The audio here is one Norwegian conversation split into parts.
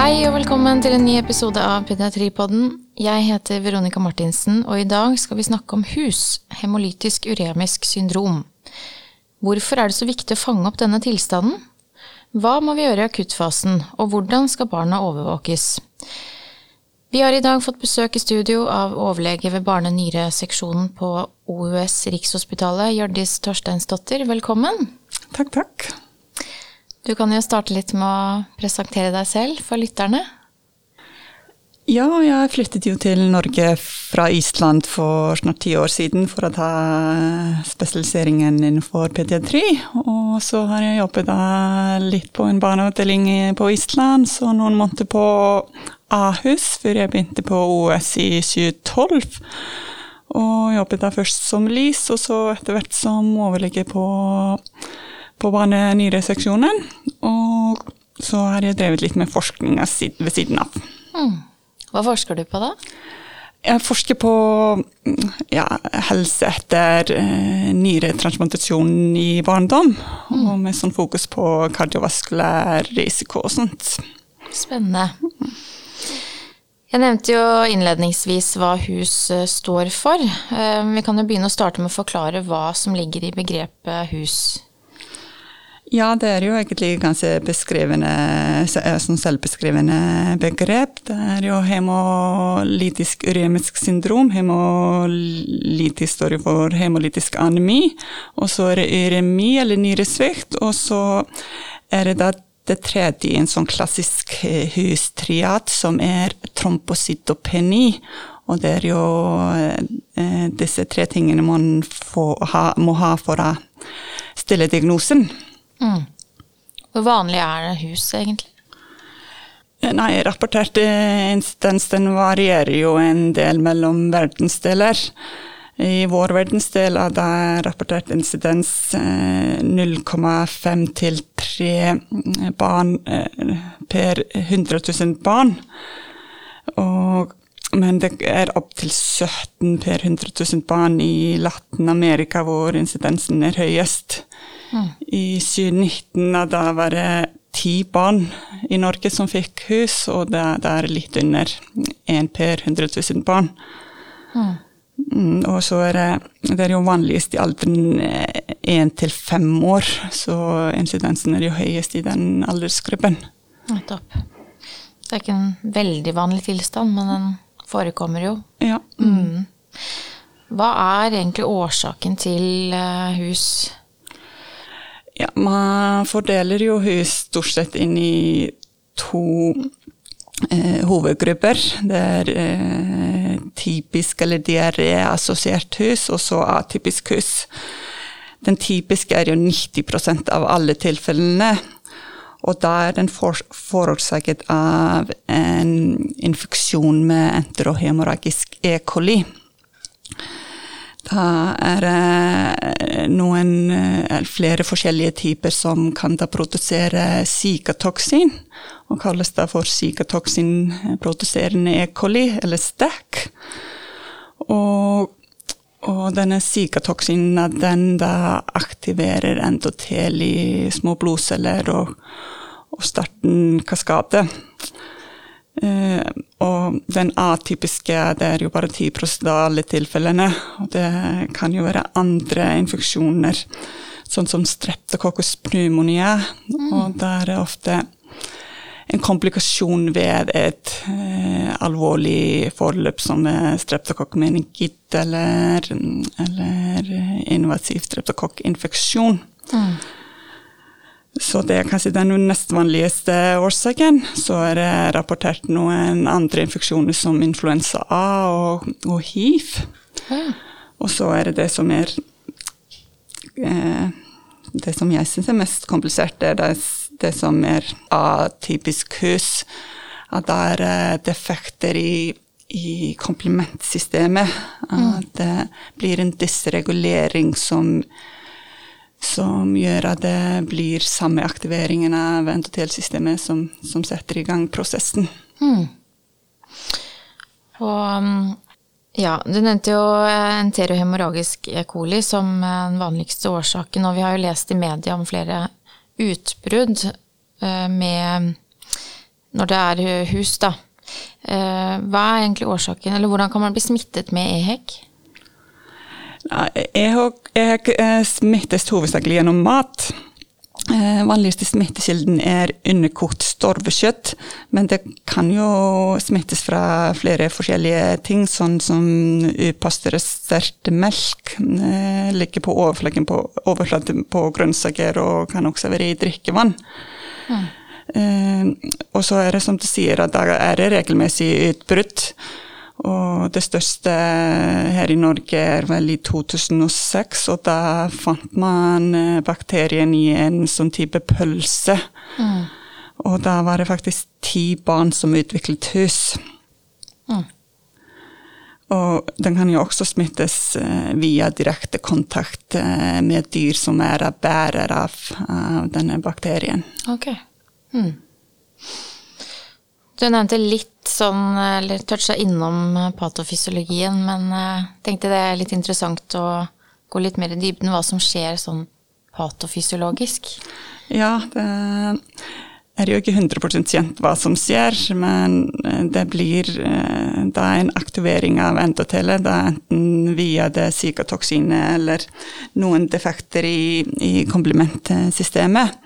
Hei og velkommen til en ny episode av Pediatripodden. Jeg heter Veronica Martinsen, og i dag skal vi snakke om HUS, hemolytisk uremisk syndrom. Hvorfor er det så viktig å fange opp denne tilstanden? Hva må vi gjøre i akuttfasen, og hvordan skal barna overvåkes? Vi har i dag fått besøk i studio av overlege ved barne-nyreseksjonen på OUS Rikshospitalet, Hjørdis Torsteinsdottir. Velkommen. Takk, takk. Du kan jo starte litt med å presentere deg selv for lytterne. Ja, jeg flyttet jo til Norge fra Island for snart ti år siden for å ta spesialiseringen innenfor pediatri. Og så har jeg jobbet litt på en barneavdeling på Island, så noen måneder på Ahus før jeg begynte på OS i 2012. Og jobbet da først som LIS, og så etter hvert som overlege på på barne-nyreseksjonen. Og så har jeg drevet litt med forskning ved siden av. Mm. Hva forsker du på da? Jeg forsker på ja, helse etter eh, nyretransplantasjon i barndom. Mm. Og med sånn fokus på kardiovaskulær risiko og sånt. Spennende. Jeg nevnte jo innledningsvis hva HUS eh, står for. Eh, vi kan jo begynne å starte med å forklare hva som ligger i begrepet HUS. Ja, det er jo egentlig ganske beskrivende, sånn selvbeskrivende begrep. Det er jo hemolytisk uremisk syndrom. Hemolytisk står for hemolytisk anemi. Og så er det uremi, eller nyresvikt. Og så er det da det tredje en sånn klassisk hustriat, som er trompocytopeni. Og det er jo eh, disse tre tingene man ha, må ha for å stille diagnosen. Mm. Hvor vanlig er det hus, egentlig? Nei, rapporterte incidens den varierer jo en del mellom verdensdeler. I vår verdensdel er det rapportert incidens 0,5 til 3 barn eh, per 100 000 barn. Og, men det er opptil 17 per 100 000 barn i Latin-Amerika hvor incidensen er høyest. I 2019 da var det ti barn i Norge som fikk hus, og det, det er litt under én per 100 000 barn. Mm. Mm, og så er det, det er jo vanligst i alderen én til fem år, så incidensen er jo høyest i den aldersgruppen. Nettopp. Det er ikke en veldig vanlig tilstand, men den forekommer jo. Ja. Mm. Hva er egentlig årsaken til eh, hus? Ja, man fordeler jo hus stort sett inn i to eh, hovedgrupper. Det er eh, typisk eller diaréassosiert hus, og så atypisk hus. Den typiske er jo 90% av alle tilfellene. Og da er den for, forårsaket av en infeksjon med enterohemorragisk E. coli. Da er det noen, eh, flere forskjellige typer som kan da produsere sikatoksin, og kalles da for sikatoksinproduserende E. coli, eller STAC. Og, og denne sikatoksinen den da aktiverer endotel i små blodceller og, og starter en kaskade. Uh, og den atypiske det er jo bare 10 av alle tilfellene. Og det kan jo være andre infeksjoner, sånn som streptokokkus pneumonia. Mm. Og det er ofte en komplikasjon ved et uh, alvorlig forløp som streptokokk-meningitt eller, eller invasiv streptokokkinfeksjon. Mm. Så det er kanskje den nest vanligste årsaken. Så er det rapportert noen andre infeksjoner som influensa A og, og hiv. Ja. Og så er det det som er eh, Det som jeg syns er mest komplisert, det er det, det som er atypisk hus. At det er eh, defekter i, i komplementsystemet. At det blir en dysregulering som som gjør at det blir samme aktiveringen av endotelsystemet som, som setter i gang prosessen. Mm. Og ja, du nevnte jo enterohemorragisk E. coli som den vanligste årsaken, og vi har jo lest i media om flere utbrudd eh, med når det er hus, da. Eh, hva er egentlig årsaken, eller hvordan kan man bli smittet med EHEC? EHEC smittes hovedsakelig gjennom mat. Eh, vanligste smittekilden er underkokt storvekjøtt, men det kan jo smittes fra flere forskjellige ting, sånn som upasteurisert melk. Eh, ligger på overflaten på, overflaten på grønnsaker og kan også være i drikkevann. Mm. Eh, og så er det som du sier, at da er det regelmessig utbrudd. Og det største her i Norge er vel i 2006, og da fant man eh, bakterien i en sånn type pølse. Mm. Og da var det faktisk ti barn som utviklet hus. Mm. Og den kan jo også smittes eh, via direkte kontakt eh, med dyr som er bærer av, denne bakterien. Ok. Mm. Du nevnte litt sånn, eller toucha innom patofysiologien, men jeg eh, tenkte det er litt interessant å gå litt mer i dybden hva som skjer sånn patofysiologisk. Ja, det er jo ikke 100 kjent hva som skjer, men eh, det blir eh, da en aktivering av endotelet, enten via det psykotoksinet eller noen defekter i, i komplementsystemet.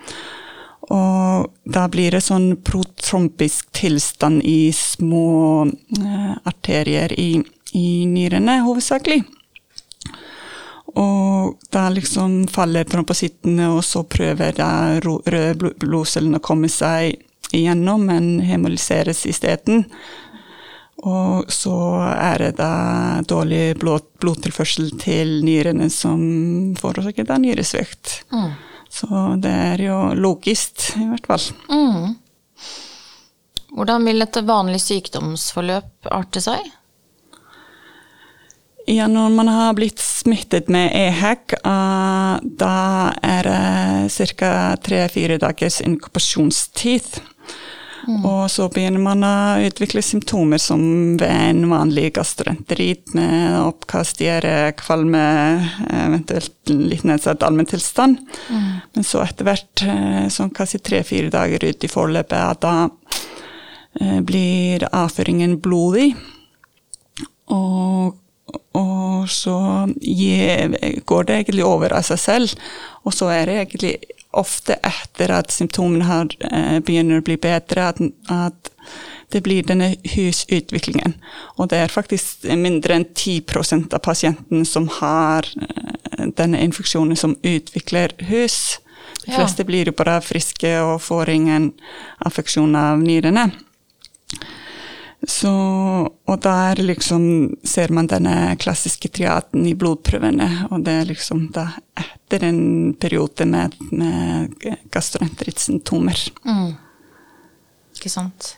Og da blir det sånn protrompisk tilstand i små eh, arterier i, i, nyrene, hovedsakelig. Og da liksom faller tromposittene, og så prøver da røde blodcellene å komme seg igjennom, men hemolyseres isteden. Og så er det da dårlig blod, blodtilførsel til nyrene som forårsaker da nyresvikt. Mm. Så det er jo logisk, i hvert fall. Mm. Hvordan vil et vanlig sykdomsforløp arte seg? Ja, når man har blitt smittet med EHEC, uh, da er det ca. tre-fire dagers inkubasjonstid. Mm. Og så begynner man å utvikle symptomer som ved en vanlig gastroenterit med oppkast, diaré, kvalme, eventuelt litt nedsatt allmenntilstand. Mm. Men så etter hvert, eh, sånn kanskje tre-fire dager ut i forløpet, da eh, blir avføringen blodig. Og og så går det egentlig over av seg selv. Og så er det egentlig ofte etter at symptomene har, eh, begynner å bli bedre, at, at, det blir denne husutviklingen. Og det er faktisk mindre enn 10% av pasientene som har eh, denne infeksjonen som utvikler hus. De fleste ja. blir jo bare friske og får ingen affeksjon av nyrene. Så, og der liksom ser man denne klassiske triaten i blodprøvene, og det er liksom da etter en periode med, med gastroenterittsymptomer. Mm. Ikke sant.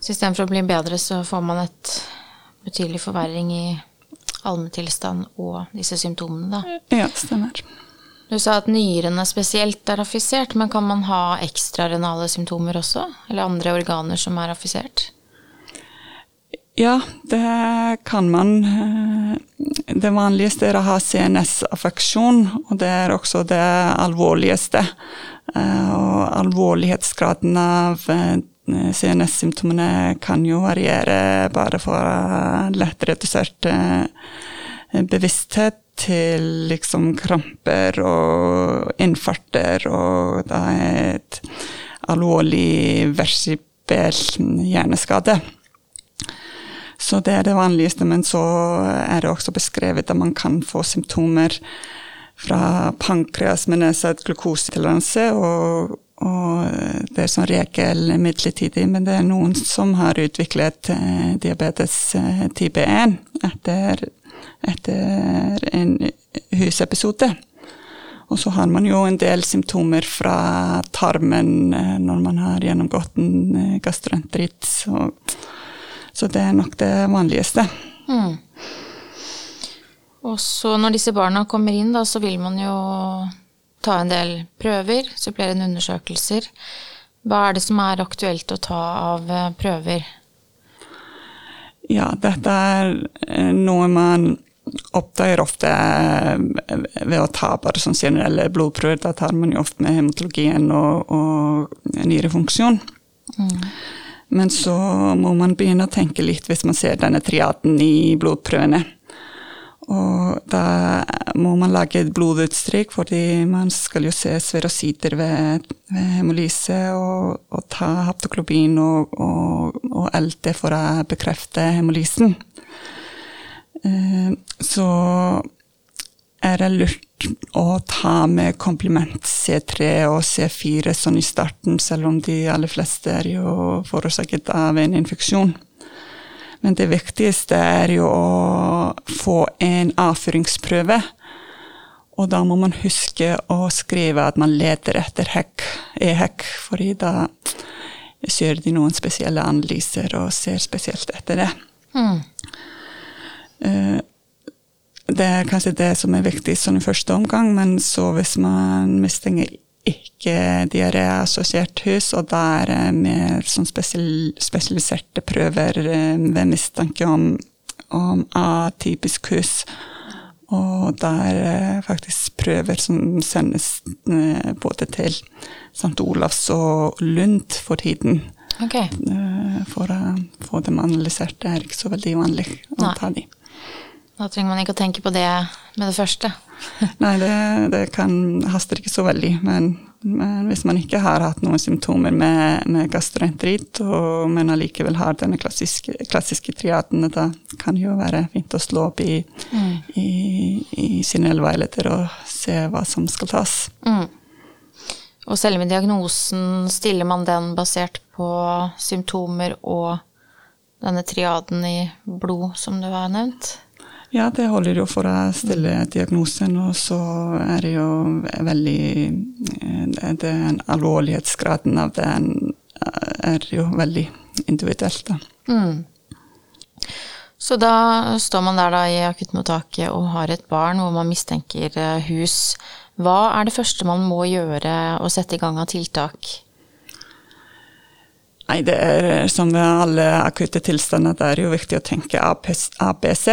Så istedenfor å bli bedre, så får man et betydelig forverring i allmenntilstand og disse symptomene, da. Ja, stemmer. Du sa at nyrene spesielt er affisert, men kan man ha ekstrarenale symptomer også? Eller andre organer som er affisert? Ja, det kan man. Det vanligste er å ha CNS-affeksjon, og det er også det alvorligste. Eh, og alvorlighetsgraden av eh, CNS-symptomene kan jo variere bare fra lett redusert eh, bevissthet til liksom kramper og infarter og da et alvorlig versibel hjerneskade. Så det er det vanligste, men så er det også beskrevet at man kan få symptomer fra pankreas med nedsatt glukosetoleranse, og, det er som regel midlertidig, men det er noen som har utviklet eh, diabetes eh, type 1 etter, etter en husepisode. Og så har man jo en del symptomer fra tarmen eh, når man har gjennomgått en eh, gastroenteritt. Så det er nok det vanligste. Mm. Og så når disse barna kommer inn, da, så vil man jo ta en del prøver, supplerende undersøkelser. Hva er det som er aktuelt å ta av eh, prøver? Ja, dette er eh, noe man oppdager ofte eh, ved å ta bare sånn generelle blodprøver. Da tar man jo ofte med hematologien og, og nyrefunksjon. Men så må man begynne å tenke litt hvis man ser denne triaden i blodprøvene. Og da må man lage et blodutstrykk, fordi man skal jo se sverosider ved, ved hemolyse, og, og, ta haptoklobin og, og, og LT for å bekrefte hemolysen. Eh, så er det lurt å ta med kompliment C3 og C4 sånn i starten, selv om de aller fleste er jo forårsaket av en infeksjon. Men det viktigste er jo å få en avføringsprøve. Og da må man huske å skrive at man leter etter hekk, e-hekk, fordi da kjører de noen spesielle analyser og ser spesielt etter det. Mm. Det er kanskje det som er viktig sånn i første omgang, men så hvis man mistenker ikke diaré-assosiert hus, og da er det mer sånn spesial, spesialiserte prøver eh, ved mistanke om, om atypisk hus. Og der er faktisk prøver som sendes eh, både til St. Olavs og Lund for tiden. Okay. Eh, for å få dem analysert. Det er ikke så veldig vanlig å Nei. ta dem. Da trenger man ikke å tenke på det med det første. Nei, det, det kan, haster ikke så veldig. Men, men, hvis man ikke har hatt noen symptomer med, med gastroenteritt, men allikevel har denne klassiske, klassiske triaden, da kan jo være fint å slå opp i, mm. i, i sine elveileder og se hva som skal tas. Mm. Og selve diagnosen, stiller man den basert på symptomer og denne triaden i blod, som du har nevnt? Ja, det holder jo for å stille diagnosen, og så er det jo veldig eh, Den alvorlighetsgraden av den eh, er jo veldig individuelt, da. Mm. Så da står man der da i akuttmottaket og har et barn hvor man mistenker eh, hus. Hva er det første man må gjøre og sette i gang av tiltak? Nei, det er som ved alle akutte tilstander, det er jo viktig å tenke ABC.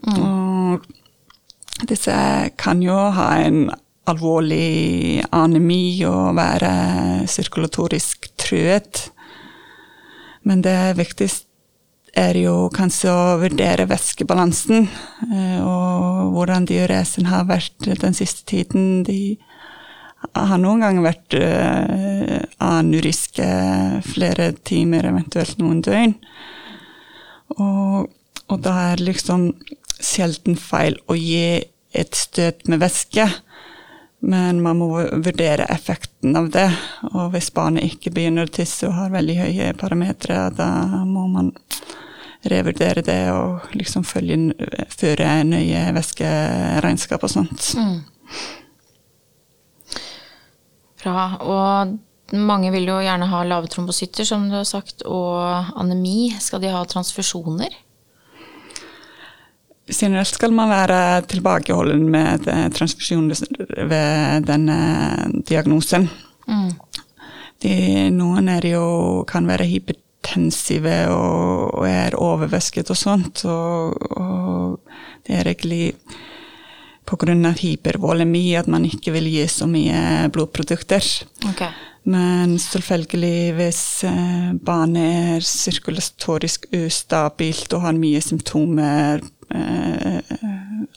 Og disse kan jo ha en alvorlig anemi og være sirkulatorisk truet. Men det viktigste er jo kanskje å vurdere væskebalansen, eh, og hvordan diuresen har vært den siste tiden. De har noen ganger vært uh, anuriske flere timer, eventuelt noen døgn. Og, og da er liksom sjelden feil å gi et støt med væske, men man må vurdere effekten av det. Og hvis barnet ikke begynner å tisse og har veldig høye parametere, da må man revurdere det og liksom følge, føre nøye væskeregnskap og sånt. Mm. Bra. Og mange vil jo gjerne ha lave trombosytter, som du har sagt, og anemi. Skal de ha transfusjoner? Generelt skal man være tilbakeholden med transfusjon ved denne diagnosen. Mm. De, noen er jo, kan være hypertensive og, og er overvæsket og sånt. Og, og det er egentlig pga. hypervolemi at man ikke vil gi så mye blodprodukter. Okay. Men selvfølgelig, hvis eh, barnet er sirkulatorisk ustabilt og har mye symptomer eh,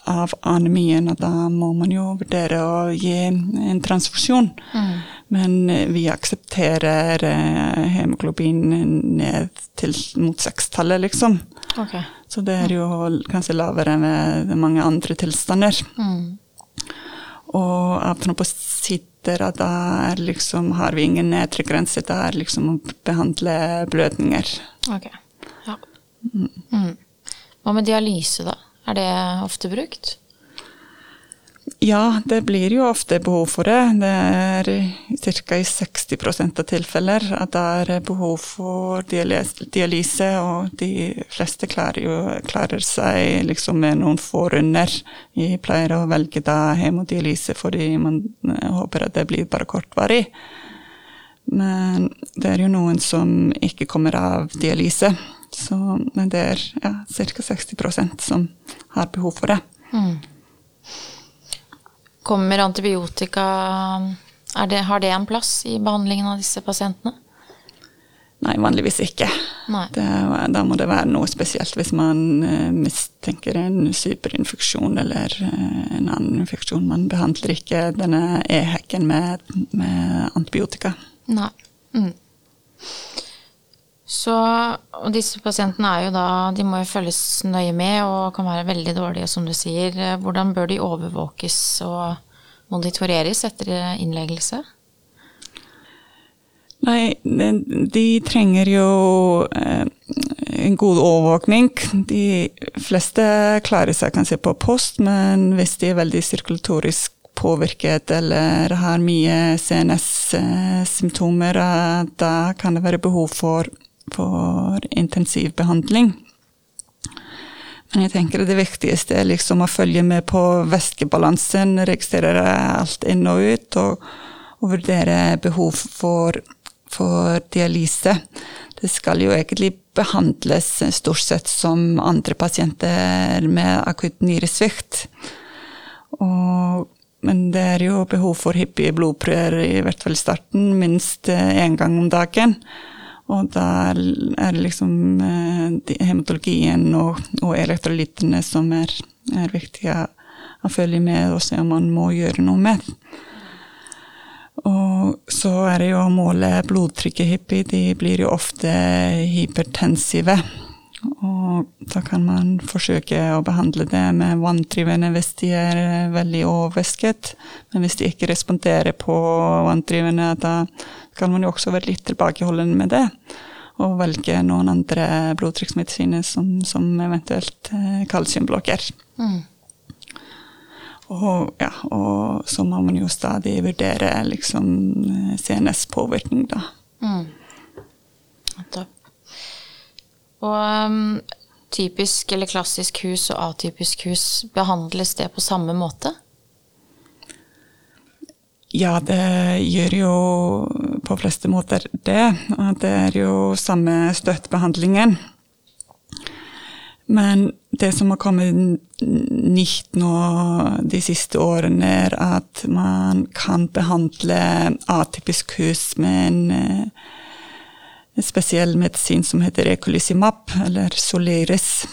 av anemien, da må man jo vurdere å gi en transfusjon. Mm. Men eh, vi aksepterer hemoglobin ned til mot sekstallet, liksom. Okay. Så det er jo kanskje lavere enn mange andre tilstander. Mm. Og avtroposit etter at da liksom, har vi ingen nedre grense. Er liksom å behandle blødninger. Ok. Ja. Mm. Mm. Hva med dialyse, da? Er det ofte brukt? Ja, det blir jo ofte behov for det. Det er ca. i 60 av tilfeller at det er behov for dialyse, og de fleste klarer, jo, klarer seg liksom med noen få runder. Vi pleier å velge da hemodialyse fordi man håper at det blir bare kortvarig. Men det er jo noen som ikke kommer av dialyse. Så, men det er ja, ca. 60% som har behov for det. Mm. Kommer antibiotika det, Har det en plass i behandlingen av disse pasientene? Nei, vanligvis ikke. Nei. Det, da må det være noe spesielt hvis man uh, mistenker en superinfeksjon eller uh, en annen infeksjon. Man behandler ikke denne e-hekken med, med antibiotika. Nei. Mm. Så og disse pasientene er jo da De må jo følges nøye med og kan være veldig dårlige, som du sier. Hvordan bør de overvåkes og monitoreres etter innleggelse? Nei, de, trenger jo eh, en god overvåkning. De fleste klarer seg kanskje på post, men hvis de er veldig sirkulatorisk påvirket eller har mye CNS-symptomer, eh, da kan det være behov for, for intensivbehandling. Men jeg tenker det viktigste er liksom å følge med på væskebalansen, registrere alt inn og ut, og, og vurdere behov for, for dialyse. Det skal jo egentlig behandles stort sett som andre pasienter med akutt nyresvikt. Og men det er jo behov for hyppige blodprøver, i hvert fall i starten, minst én gang om dagen. Og da er det liksom hematologien og, og elektrolyttene som er, er viktige å følge med og se om man må gjøre noe med. Og så er det jo å måle blodtrykket hyppig. De blir jo ofte hypertensive. Og da kan man forsøke å behandle det med vanndrivende hvis de er veldig overvæsket. Men hvis de ikke responderer på vanndrivende, da kan man jo også være litt tilbakeholden med det. Og velge noen andre blodtrykksmedisiner som, som eventuelt eh, kalsiumblokker. Mm. Og, ja, og så må man jo stadig vurdere liksom CNS-påvirkning, da. Mm. Og um, typisk eller klassisk hus og atypisk hus, behandles det på samme måte? Ja, det gjør jo på fleste måter det. Det er jo samme støttebehandlingen. Men det som har kommet nytt nå de siste årene, er at man kan behandle atypisk hus med en en spesiell medisin som heter ecolysimab, eller Soleris.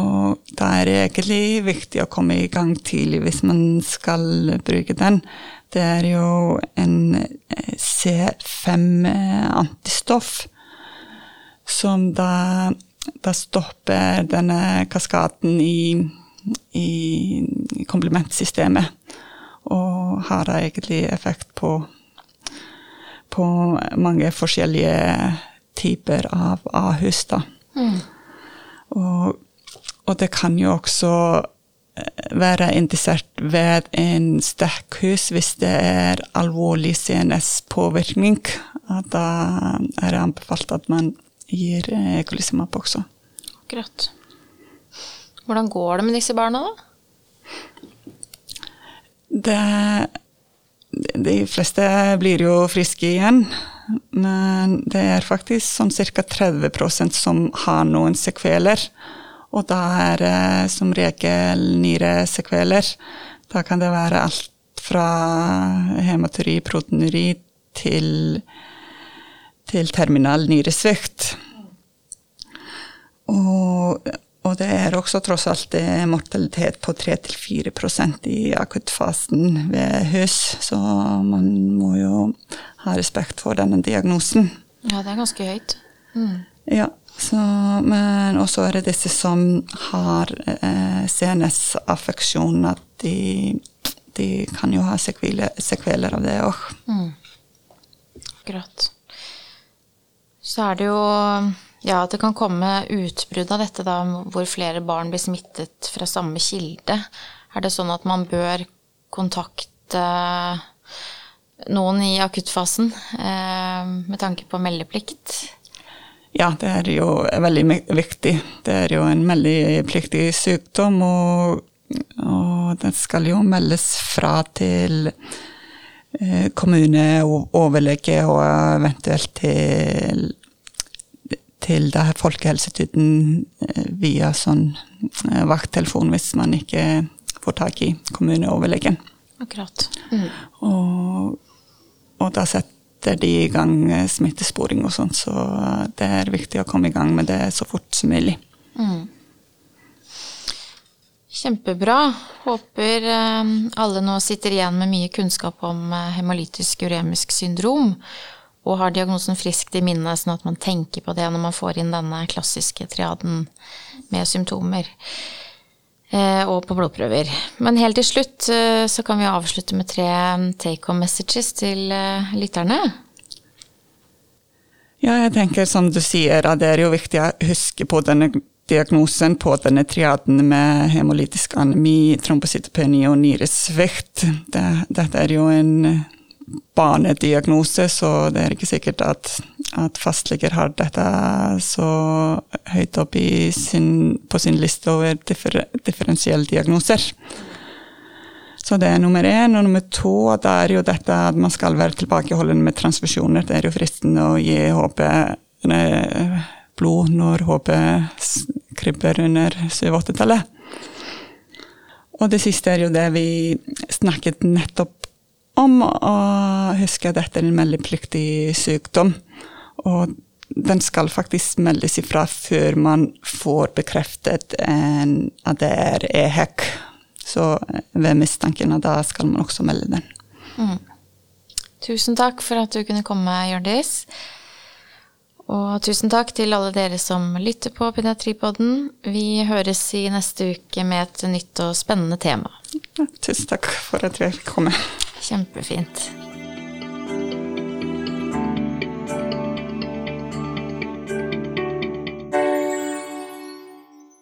Og da er det egentlig viktig å komme i gang tidlig hvis man skal bruke den. Det er jo en eh, C5-antistoff som da, da, stopper denne kaskaden i, i komplementsystemet. Og har egentlig effekt på, på mange forskjellige typer av Ahus. Da. Mm. Og, og, det kan jo også eh, være interessert ved en sterkhus hvis det er alvorlig CNS-påvirkning. Da er det anbefalt at man gir ekolysimab eh, også. Akkurat. Hvordan går det med disse barna, da? Det, de fleste blir jo friske igjen. Men det er faktisk sånn ca. 30% som har noen sekveler. Og da er det som regel nyresekveler. Da kan det være alt fra hematuri, proteinuri til, til terminal nyresvikt. Og og det er også tross alt mortalitet på 3-4% i akuttfasen ved hus, så man må jo ha respekt for denne diagnosen. Ja, det er ganske høyt. Mm. Ja, så, men også er det disse som har eh, CNS-affeksjon, at de, de, kan jo ha sekveler, sekveler av det òg. Mm. Akkurat. Så er det jo ja, at det kan komme utbrudd av dette da, hvor flere barn blir smittet fra samme kilde. Er det sånn at man bør kontakte noen i akuttfasen eh, med tanke på meldeplikt? Ja, det er jo veldig viktig. Det er jo en meldepliktig sykdom, og, og den skal jo meldes fra til eh, kommune og overlege og eventuelt til til Folkehelsetilsynet eh, via sånn vakttelefon hvis man ikke får tak i kommuneoverlegen. Akkurat. Mm. Og, og, da setter de i gang eh, smittesporing og sånn, Så det er viktig å komme i gang med det så fort som mulig. Mm. Kjempebra. Håper alle nå sitter igjen med mye kunnskap om hemolytisk uremisk syndrom og har diagnosen friskt i minnet, sånn at man tenker på det når man får inn denne klassiske triaden med symptomer. Eh, og på blodprøver. Men helt til slutt eh, så kan vi avslutte med tre take home messages til eh, lytterne. Ja, jeg tenker som du sier, at det er jo viktig å huske på denne diagnosen på denne triaden med hemolytisk anemi, trombocytopeni og nyresvikt. Det, dette er jo en barnediagnose, så det er ikke sikkert at, at fastleger har dette så høyt opp sin, på sin liste over differ, differensielle diagnoser. Så det er nummer én. Og nummer to det er jo dette at man skal være tilbakeholden med transfusjoner. Det er jo fristende å gi HP blod når HP krybber under 7-8-tallet. Og det siste er jo det vi snakket nettopp om å huske at dette er en meldepliktig sykdom. Og den skal faktisk meldes ifra før man får bekreftet en, at det er EHEC. Så ved mistanken, da skal man også melde den. Mm. Tusen takk for at du kunne komme, Hjørdis. Og tusen takk til alle dere som lytter på Pediatripodden. Vi høres i neste uke med et nytt og spennende tema. Ja, tusen takk for at vi fikk komme. Kjempefint.